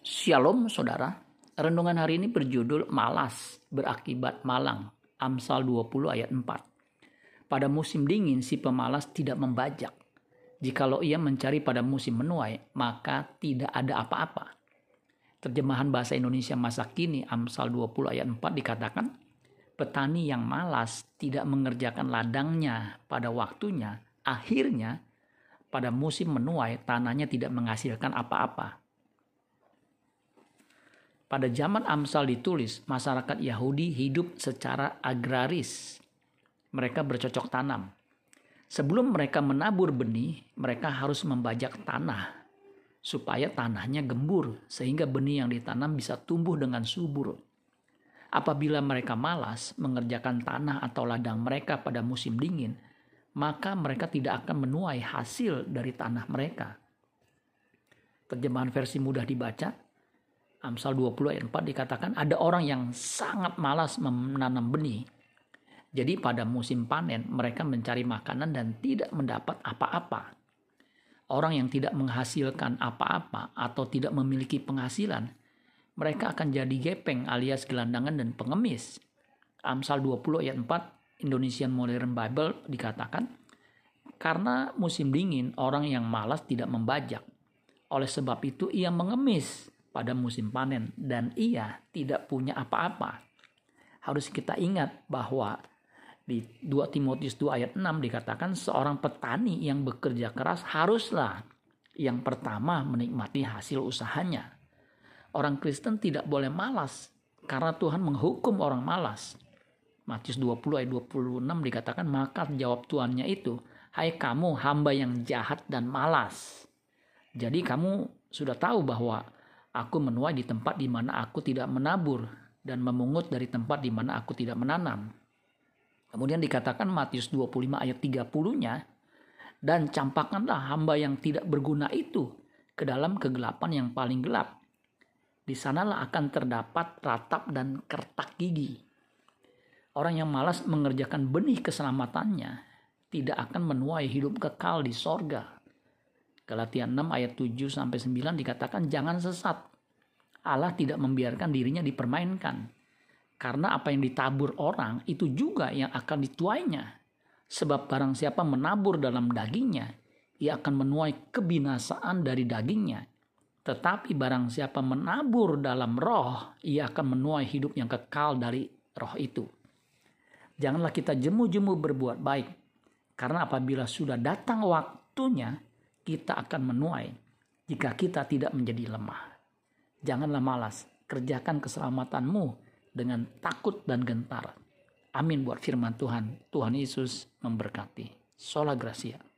Shalom saudara. Renungan hari ini berjudul Malas berakibat malang. Amsal 20 ayat 4. Pada musim dingin si pemalas tidak membajak. Jikalau ia mencari pada musim menuai, maka tidak ada apa-apa. Terjemahan bahasa Indonesia masa kini Amsal 20 ayat 4 dikatakan, petani yang malas tidak mengerjakan ladangnya pada waktunya, akhirnya pada musim menuai tanahnya tidak menghasilkan apa-apa. Pada zaman Amsal ditulis, masyarakat Yahudi hidup secara agraris. Mereka bercocok tanam. Sebelum mereka menabur benih, mereka harus membajak tanah supaya tanahnya gembur sehingga benih yang ditanam bisa tumbuh dengan subur. Apabila mereka malas mengerjakan tanah atau ladang mereka pada musim dingin, maka mereka tidak akan menuai hasil dari tanah mereka. Terjemahan versi mudah dibaca, Amsal 20 ayat 4 dikatakan ada orang yang sangat malas menanam benih. Jadi pada musim panen mereka mencari makanan dan tidak mendapat apa-apa. Orang yang tidak menghasilkan apa-apa atau tidak memiliki penghasilan, mereka akan jadi gepeng alias gelandangan dan pengemis. Amsal 20 ayat 4 Indonesian Modern Bible dikatakan, karena musim dingin orang yang malas tidak membajak. Oleh sebab itu ia mengemis pada musim panen dan ia tidak punya apa-apa. Harus kita ingat bahwa di 2 Timotius 2 ayat 6 dikatakan seorang petani yang bekerja keras haruslah yang pertama menikmati hasil usahanya. Orang Kristen tidak boleh malas karena Tuhan menghukum orang malas. Matius 20 ayat 26 dikatakan maka jawab tuannya itu, "Hai kamu hamba yang jahat dan malas." Jadi kamu sudah tahu bahwa Aku menuai di tempat di mana aku tidak menabur dan memungut dari tempat di mana aku tidak menanam. Kemudian dikatakan Matius 25 ayat 30-nya, dan campakkanlah hamba yang tidak berguna itu ke dalam kegelapan yang paling gelap. Di sanalah akan terdapat ratap dan kertak gigi. Orang yang malas mengerjakan benih keselamatannya tidak akan menuai hidup kekal di sorga. Galatia 6 ayat 7 sampai 9 dikatakan jangan sesat. Allah tidak membiarkan dirinya dipermainkan. Karena apa yang ditabur orang itu juga yang akan dituainya. Sebab barang siapa menabur dalam dagingnya, ia akan menuai kebinasaan dari dagingnya. Tetapi barang siapa menabur dalam roh, ia akan menuai hidup yang kekal dari roh itu. Janganlah kita jemu-jemu berbuat baik, karena apabila sudah datang waktunya, kita akan menuai jika kita tidak menjadi lemah. Janganlah malas, kerjakan keselamatanmu dengan takut dan gentar. Amin buat firman Tuhan. Tuhan Yesus memberkati. Sola Gracia.